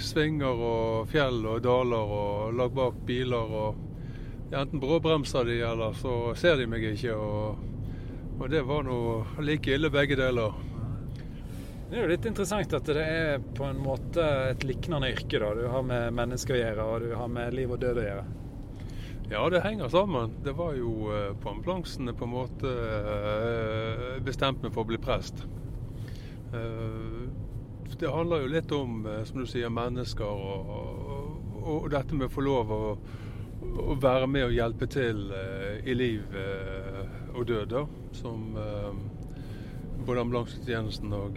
svinger og fjell og daler og lag bak biler. og Enten bråbremser de, eller så ser de meg ikke. Og, og det var nå like ille begge deler. Det er jo litt interessant at det er på en måte et lignende yrke. da. Du har med mennesker å gjøre, og du har med liv og død å gjøre. Ja, det henger sammen. Det var jo eh, på ambulansen på en måte eh, bestemt meg for å bli prest. Det handler jo litt om, eh, som du sier, mennesker og, og, og dette med å få lov å, å, være med og hjelpe til eh, i liv eh, og død, da. Som både ambulansetjenesten og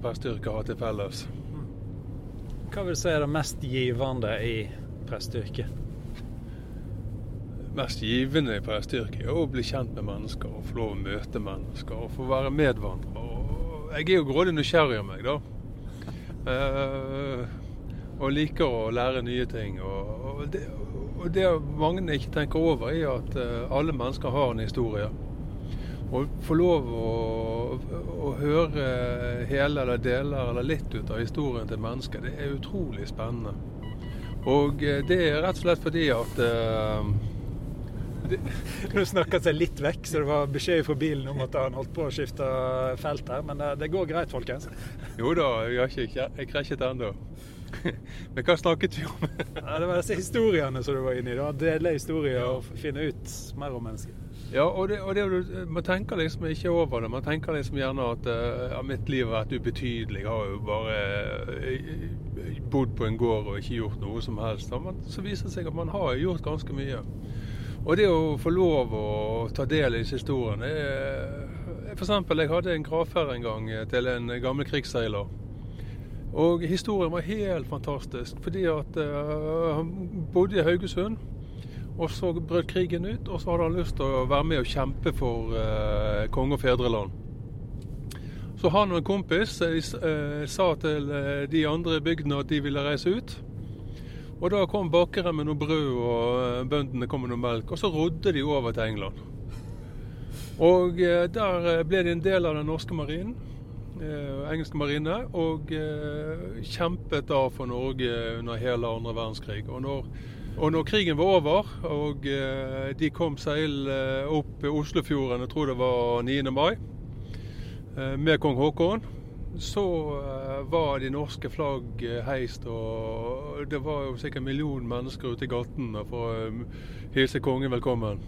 presteyrket har til felles. Hva vil du si er det mest givende i presteyrket? mest givende i presteyrket er å bli kjent med mennesker og få lov å møte mennesker og få være medvandrer. Jeg er jo grådig nysgjerrig av meg, da. Uh, og liker å lære nye ting. Og, det, og, det, mange ikke tenker over, er at uh, alle mennesker har en historie. Å få lov å, å, høre hele eller deler eller litt ut av historien til mennesker, det er utrolig spennende. Og uh, det er rett og slett fordi at Nå snakka seg litt vekk, så det var beskjed fra bilen om at han holdt på å skifte felt her. Men det går greit, folkens? Jo da, jeg har ikke krasjet ennå. Men hva snakket vi om? ja, det var disse historiene som du var inne i. da. Dele historier og finne ut mer om mennesker. Ja, og, det, og det, man tenker liksom ikke over det. Man tenker liksom gjerne at ja, mitt liv har vært ubetydelig. Jeg har jo bare uh, bodd på en gård og ikke gjort noe som helst. Men så viser det seg at man har gjort ganske mye. Og det å få lov å ta del i disse historiene For eksempel, jeg hadde en gravferd en gang til en gammel krigsseiler. Og historien var helt fantastisk, fordi at uh, han bodde i Haugesund. Og så brøt krigen ut, og så hadde han lyst til å være med og kjempe for uh, konge og fedreland. Så han og en kompis uh, sa til de andre bygdene at de ville reise ut. Og da kom bakeren med noe brød, og bøndene kom med noe melk. Og så rodde de over til England. Og der ble de en del av den norske marinen eh, engelske marine, og eh, kjempet da for Norge under hele andre verdenskrig. Og når, og når krigen var over, og eh, de kom seil opp Oslofjorden, jeg tror det var 9. mai, eh, med kong Haakon, så eh, var de norske flagg heist, og det var jo sikkert en million mennesker ute i gatene for å hilse kongen velkommen.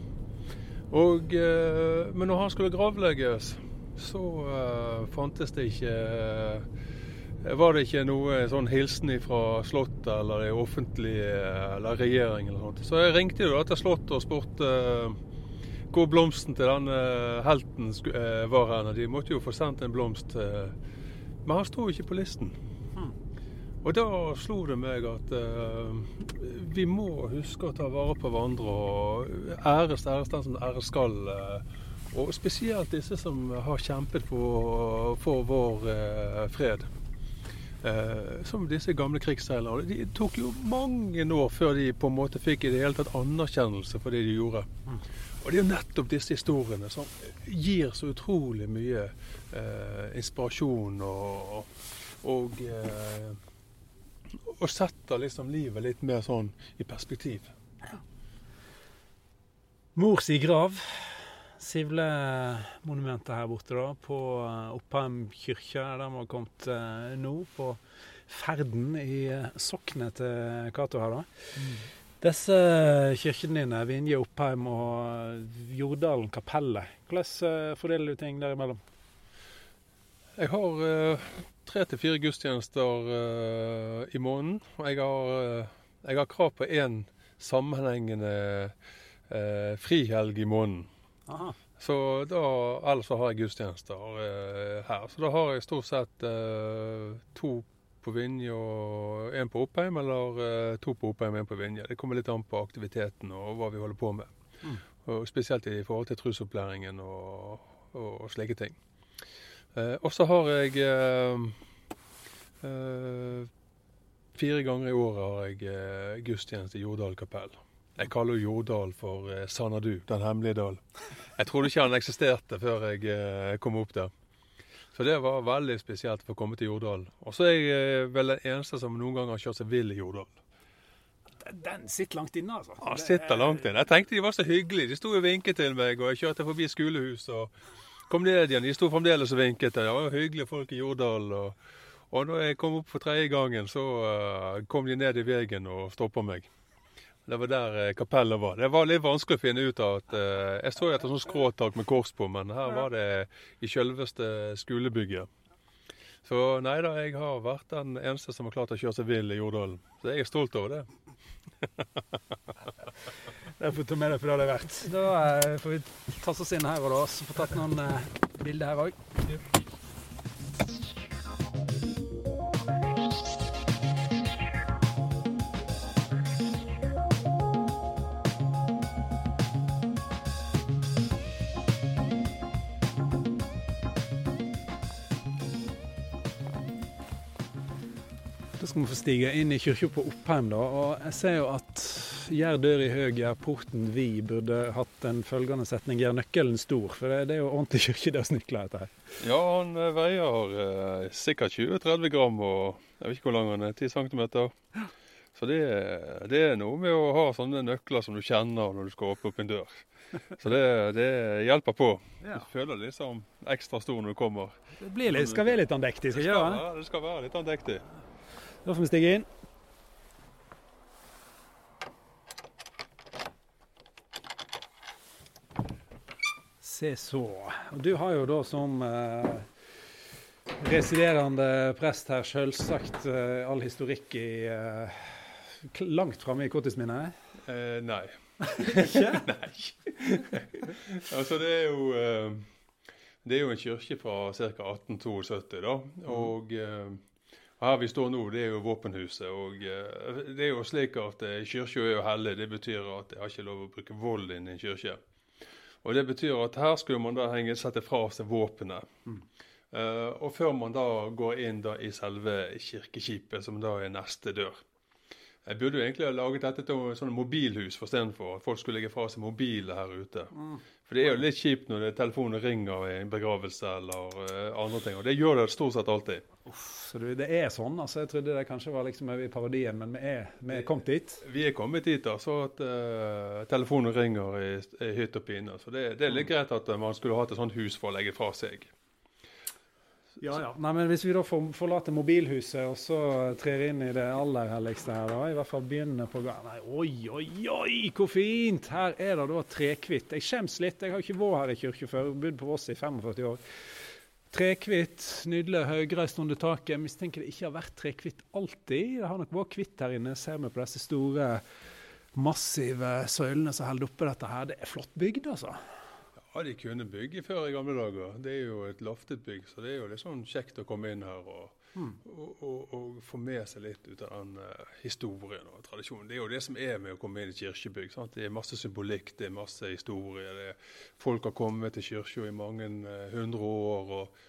Og, eh, men når han skulle gravlegges så fantes det ikke Var det ikke noe sånn hilsen fra Slottet eller det offentlige eller regjeringen eller sånt. Så jeg ringte jo til Slottet og spurte hvor blomsten til denne helten var hen. De måtte jo få sendt en blomst. Men han sto ikke på listen. Mm. Og da slo det meg at uh, vi må huske å ta vare på hverandre og æres æres den som æres skal. Uh, og spesielt disse som har kjempet for, for vår uh, fred. Eh, som disse gamle krigsseilerne. De tok jo mange år før de på en måte fikk i det hele tatt anerkjennelse for det de gjorde. Mm. Og det er jo nettopp disse historiene som gir så utrolig mye eh, inspirasjon og, og, eh, og setter liksom livet litt mer sånn i perspektiv. Mors i grav Sivle-monumentet her borte, da, på eh, Oppheim kirke, der vi har kommet eh, nå, på ferden i eh, soknet til Cato her, da. Disse kirkene dine, Vinje, Oppheim og Jordalen kapellet, hvordan fordeler du ting derimellom? Jeg har tre til fire gudstjenester i måneden. Jeg har, jeg har krav på én sammenhengende frihelg i måneden. Aha. Så da, ellers så har jeg gudstjenester eh, her. Så da har jeg stort sett eh, to på Vinje og én på Oppheim, eller eh, to på Oppheim og én på Vinje. Det kommer litt an på aktiviteten og hva vi holder på med. Mm. Og spesielt i forhold til trusopplæringen og, og, slike ting. Eh, og så har jeg eh, eh, Fire ganger i året har jeg gudstjeneste i Jordal kapell. Jeg kaller jo Jordal for eh, Sanadu, den hemmelige dal. Jeg trodde ikke han eksisterte før jeg eh, kom opp der. Så det var veldig spesielt for å komme til Jordal. Og så er jeg eh, vel den eneste som noen gang har kjørt seg vill i Jordal. Den sitter langt inne, altså. Ja, sitter langt inne. Jeg tenkte de var så hyggelige. De sto og vinket til meg, og jeg kjørte forbi skolehus og kom ned igjen. De sto fremdeles og vinket. Det var hyggelige folk i Jordal. Og, og når jeg kom opp for tredje gangen, så uh, kom de ned i veien og stoppa meg. Det var der uh, kapellet var. Det var litt vanskelig å finne ut av at uh, Jeg så etter sånn skråtak med kors på, men her var det i selveste skolebygget. Så nei da, jeg har vært den eneste som har klart å kjøre seg vill i Jordalen. Så jeg er stolt over det. Det får du ta med deg for det det er verdt. Da eh, får vi tasse oss inn her og da, så får tatt noen eh, bilder her òg. Skal vi få stige inn i kirka på Oppheim, da. Og jeg ser jo at gjør dør i høg, gjør porten vid, burde hatt en følgende setning. Gjør nøkkelen stor. For det, det er jo ordentlig kirkedørsnykler, dette her. Ja, han eh, veier eh, sikkert 20-30 gram, og jeg vet ikke hvor lang han er, 10 cm. Så det, det er noe med å ha sånne nøkler som du kjenner når du skal åpne opp en dør. Så det, det hjelper på. Ja. Du føler deg liksom ekstra stor når du kommer. Det blir litt, skal være litt andektig, skal ikke gjøre? Ja, det skal være litt andektig. Da får vi stige inn. Se så. Og du har jo da som eh, residerende prest her selvsagt eh, all historikk i eh, langt framme i korttidsminnet. Eh, nei. Ikke? nei. altså, det er jo eh, Det er jo en kirke fra ca. 1872, da. Og eh, her vi står nå, det er jo våpenhuset. Og eh, det er jo slik at eh, kirka er jo hellig. Det betyr at jeg har ikke lov å bruke vold inn i en kirke. Og det betyr at her skulle man da henge, sette fra seg våpenet. Eh, og før man da går inn da i selve kirkeskipet, som da er neste dør. Jeg burde jo egentlig ha laget dette til sånt mobilhus istedenfor at folk skulle legge fra seg mobiler her ute. For det er jo litt kjipt når telefonen ringer i en begravelse eller uh, andre ting. Og det gjør det stort sett alltid. Så du, det er sånn. altså Jeg trodde det kanskje var liksom over i parodien, men vi er, vi er kommet dit. Vi er kommet dit da, så at uh, telefonen ringer i, i hytt og pine. Så det, det er litt greit at eh, man skulle hatt et sånt hus for å legge fra seg. Ja, ja. Nei, men Hvis vi da forlater mobilhuset og så trer inn i det aller helligste her, da, i hvert fall begynner på Nei, oi, oi, oi, hvor fint! Her er det da trekvitt. Jeg skjems litt, jeg har ikke vært her i kirke før. Bodd på Voss i 45 år. Trekvitt, nydelig høyreist under taket. Jeg mistenker det ikke har vært trekvitt alltid. Det har nok vært hvitt her inne, ser vi på disse store, massive søylene som holder oppe dette her. Det er flott bygd, altså. Ja, de kunne bygge før i gamle dager. Det er jo et loftet bygg, så det er jo litt sånn kjekt å komme inn her og, og, og, og få med seg litt ut av den uh, historien og tradisjonen. Det er jo det som er med å komme inn i kirkebygg. Sant? Det er masse symbolikk, det er masse historie. Det er, folk har kommet til kirka i mange uh, hundre år. og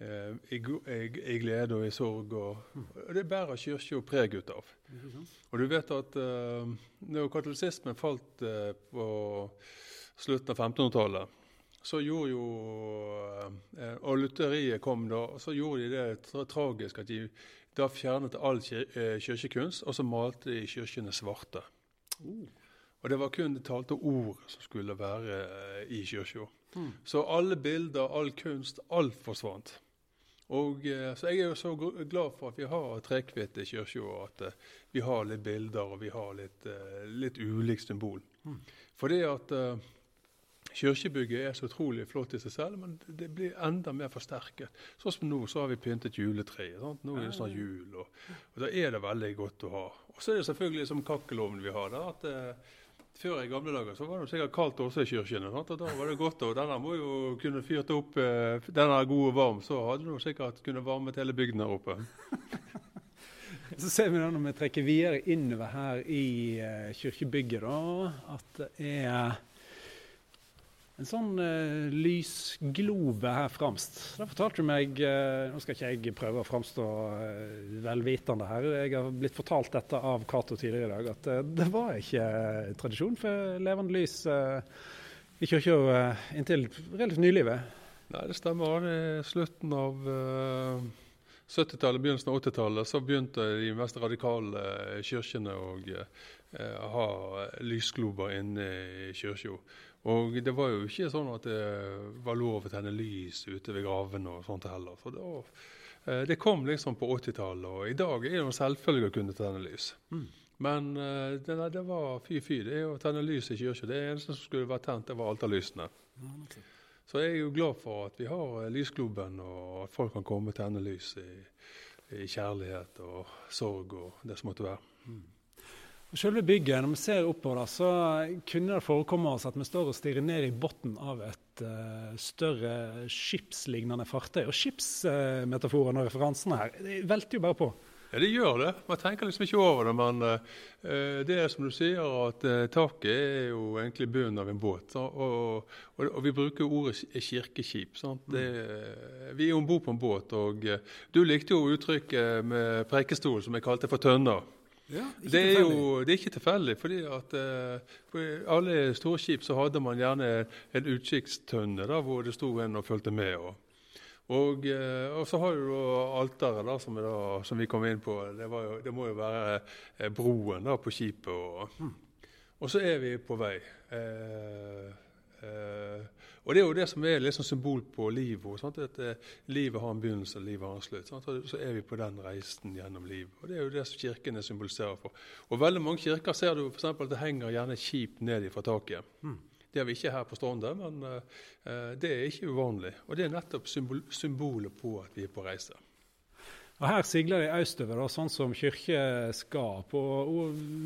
eh, i, i, I glede og i sorg. Og, og det bærer kirka preg ut av. Og du vet at når katolisismen falt på slutten av 1500-tallet, så gjorde jo eh, Og lutheriet kom da, og så gjorde de det tra tragisk at de da fjernet all eh, kirkekunst, og så malte de kirkene svarte. Og det var kun det talte ord som skulle være eh, i kirka. Så alle bilder, all kunst, alt forsvant. Og, så jeg er jo så glad for at vi har trekvitt i kirka, og at vi har litt bilder og vi har litt, litt ulikt symbol. For det at kirkebygget er så utrolig flott i seg selv, men det blir enda mer forsterket. Sånn som nå, så har vi pyntet juletreet. Sant? Nå er det snart jul, og, og da er det veldig godt å ha. Og så er det selvfølgelig som kakkelovnen vi har. Da, at eh, før i gamle dager så var det sikkert kaldt også i kirkene. Og da var det godt, og denne må jo kunne fyrt opp eh, gode er god og varm, så hadde du sikkert kunne varmet hele bygden her oppe. Så ser vi da når vi trekker videre innover her i eh, kirkebygget, da, at det er en sånn uh, lysglobe her fremst. Da fortalte du meg uh, Nå skal ikke jeg prøve å framstå uh, velvitende her. Jeg har blitt fortalt dette av Cato tidligere i dag, at uh, det var ikke eh, tradisjon for levende lys eh, i kirka eh, inntil relativt nylig. Nei, det stemmer. Er slutten av eh, 70-tallet, begynnelsen av 80-tallet, så begynte de mest radikale eh, kirkene å eh, ha lysglober inne i kirka. Og det var jo ikke sånn at det var lov å tenne lys ute ved gravene og sånt heller. Så da, eh, det kom liksom på 80-tallet, og i dag er det en selvfølge å kunne tenne lys. Men eh, det, det var fy-fy. Det er å tenne lys i kirka. Det eneste som skulle vært tent, det var altarlysene. Så jeg er jo glad for at vi har Lysklubben, og at folk kan komme og tenne lys i, i kjærlighet og sorg og det som måtte være. Og Selve bygget, når vi ser oppover, så kunne det forekomme oss at vi står og stirrer ned i bunnen av et uh, større skipslignende fartøy. Og skipsmetaforene og referansene her det velter jo bare på. Ja, det gjør det. Man tenker liksom ikke over det. Men uh, det er som du sier, at eh, taket er jo egentlig bunnen av en båt. Og, og, og vi bruker ordet kirkeskip. Det, vi er om bord på en båt, og du likte jo uttrykket med prekestol som jeg kalte for tønner. Det er jo det er ikke tilfeldig, fordi at uh, for alle store skip så hadde man gjerne en utkikkstønne da, hvor det sto en og fulgte med. Og, og, uh, og så har du alteret, da, som, da, som vi kom inn på. Det, var jo, det må jo være eh, broen da, på skipet. Og, og så er vi på vei. Uh, og det er jo det som er liksom symbol på livet. Sant? At eh, livet har en begynnelse, og livet har en slutt. Sant? Og så er vi på den reisen gjennom livet. Og det er jo det som kirkene symboliserer for. Og veldig mange kirker ser du for at det henger gjerne kjipt ned fra taket. Det har vi ikke her på Stronde, men eh, det er ikke uvanlig. Og det er nettopp symbol symbolet på at vi er på reise. Og Her sigler de østover, da, sånn som kirke skal. På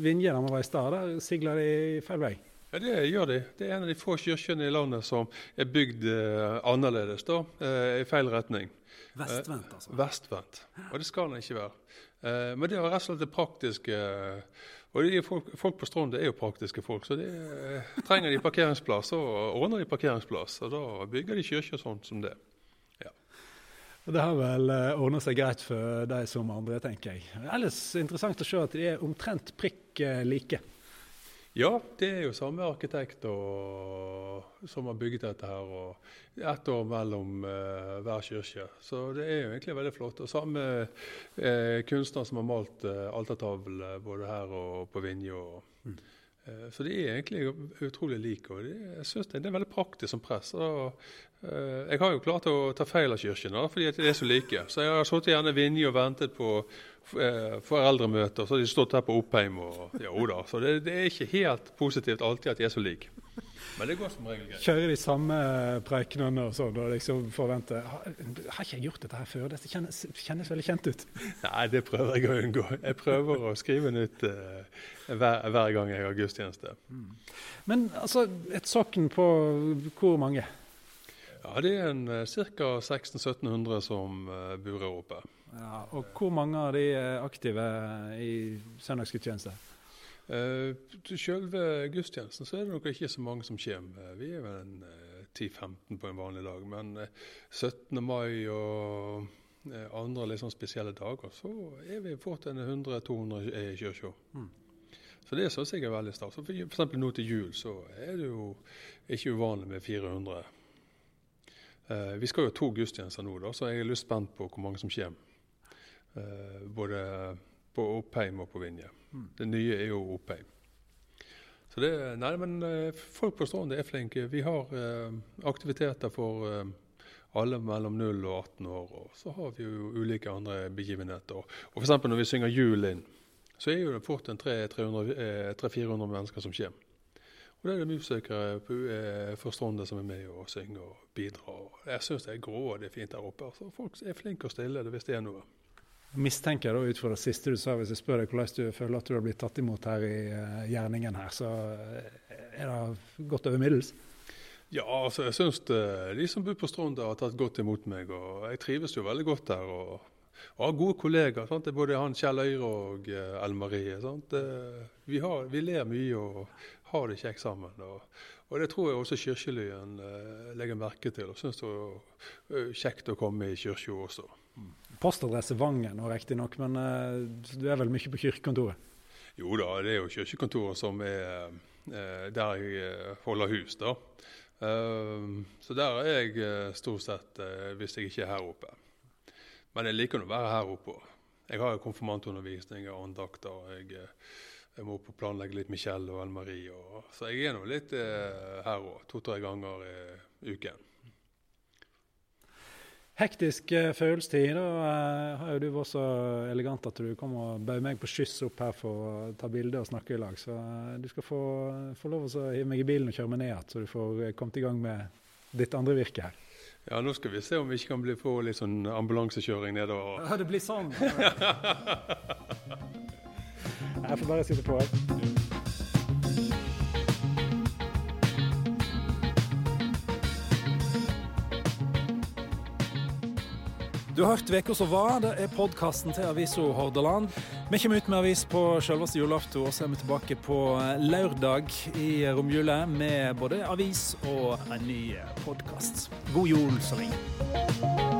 Vinje, der vi var i stad, der sigler de feil vei. Ja, Det gjør de. Det er en av de få kirkene i landet som er bygd eh, annerledes, da, eh, i feil retning. Vestvendt, altså. Vestvendt. Og det skal den ikke være. Eh, men det var rett og slett det praktiske. Og de folk, folk på Strond er jo praktiske folk, så de eh, trenger de parkeringsplass, så ordner de parkeringsplass. Og da bygger de kirker sånn som det. Det har vel ordna seg greit for de som andre, tenker jeg. Ellers interessant å se at de er omtrent prikk eh, like. Ja, det er jo samme arkitekt og, som har bygget dette her. og Ett år mellom uh, hver kirke. Så det er jo egentlig veldig flott. Og samme uh, kunstner som har malt uh, altertavle både her og på Vinje. Eh, så de er egentlig utrolig like. og det, jeg synes det, det er veldig praktisk som press. Og, eh, jeg har jo klart å ta feil av kirkene fordi de er så like. Så jeg har sittet gjerne i Vinje og ventet på eh, foreldremøter, så har de stått her på Oppheim. og jo da, Så det, det er ikke helt positivt alltid at de er så like. Men det går som regel greit. Kjører de samme prekenene og sånn, og liksom forventer Har, har ikke jeg gjort dette her før? Det kjennes, kjennes veldig kjent ut. Nei, det prøver jeg å unngå. Jeg prøver å skrive den ut uh, hver, hver gang jeg har gudstjeneste. Men altså, et sokn på hvor mange? Ja, Det er en eh, ca. 1600-1700 som uh, bor her oppe. Ja, og hvor mange av de er aktive i søndagsgudstjeneste? Uh, til selve gudstjenesten så er det nok ikke så mange som kommer. Eh, Vi er vel en uh, 10-15 på en vanlig dag. Men uh, 17. mai og eh, andre litt sånn spesielle dager, så er vi fått en 100-200 i kirka. Så det syns jeg er veldig stas. Eksempel nå til jul så er det jo ikke uvanlig med 400. Eh, vi skal jo ha to gudstjenester nå, da, så jeg er litt spent på hvor mange som kommer. Eh, både på Oppheim og på Vinje. Det nye er jo Oppheim. Så det, nei, men eh, Folk på Strand er flinke. Vi har eh, aktiviteter for eh, alle mellom 0 og 18 år. Og så har vi jo ulike andre begivenheter. Og F.eks. når vi synger jul inn, så er jo det fort en 300-400 mennesker som kommer. Og det er det musikere på Stronde som er med og synger og bidrar. Jeg syns det er grå og det er fint der oppe. Altså, folk er flinke og stille det hvis det er noe. Mistenker da ut fra det siste du sa, hvis jeg spør deg hvordan du føler at du har blitt tatt imot her i uh, gjerningen her, så er det godt over middels? Ja, altså jeg syns de som bor på Strånda har tatt godt imot meg. og Jeg trives jo veldig godt her. og og har gode kollegaer. Sant? Det er både han Kjell Øyre og Ellen Marie. Vi, har, vi, ler mye og har det kjekt sammen. Og, og, det tror jeg også Kirkelyen uh, legger merke til. og Syns det er kjekt å komme i kirka også. Mm. Postadresse Vangen riktignok, men uh, du er vel mye på kirkekontoret? Jo da, det er jo kirkekontoret som er der jeg holder hus. da. Så der er jeg stort sett hvis jeg ikke er her oppe. Men jeg liker å være her oppe. Jeg har jo konfirmantundervisning og andakter. Jeg, eh, jeg må opp og planlegge litt Michelle og Ellen Marie. Og, så jeg er nå litt eh, her òg, to-tre ganger i uken. Hektisk eh, følelsestid. Da eh, har jo du vært så elegant at du kom og bød meg på skyss opp her for å ta bilde og snakke i lag. Så eh, du skal få, få lov å hive meg i bilen og kjøre meg ned igjen, så du får eh, kommet i gang med ditt andre virke her. Ja, nå skal vi se om vi ikke kan bli få litt sånn ambulansekjøring nedover. Ja, det blir sånn. Jeg får bare sitte på. Du har hørt Veka som var. Det er podkasten til avisa Hordaland. Vi kommer ut med avis på selveste julaften, og så er vi tilbake på lørdag i romjula med både avis og en ny podkast. God jul så lenge.